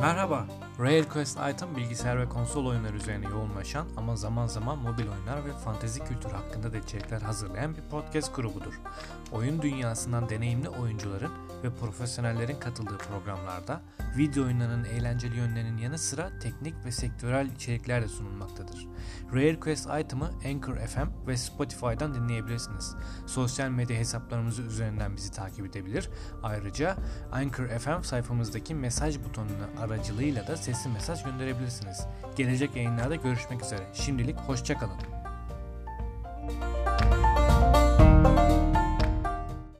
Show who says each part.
Speaker 1: Merhaba, Rare Quest Item bilgisayar ve konsol oyunları üzerine yoğunlaşan ama zaman zaman mobil oyunlar ve fantezi kültürü hakkında da içerikler hazırlayan bir podcast grubudur. Oyun dünyasından deneyimli oyuncuların ve profesyonellerin katıldığı programlarda video oyunlarının eğlenceli yönlerinin yanı sıra teknik ve sektörel içerikler de sunulmaktadır. Rare Quest Item'ı Anchor FM ve Spotify'dan dinleyebilirsiniz. Sosyal medya hesaplarımız üzerinden bizi takip edebilir. Ayrıca Anchor FM sayfamızdaki mesaj butonunu aracılığıyla da sesli mesaj gönderebilirsiniz. Gelecek yayınlarda görüşmek üzere. Şimdilik hoşçakalın.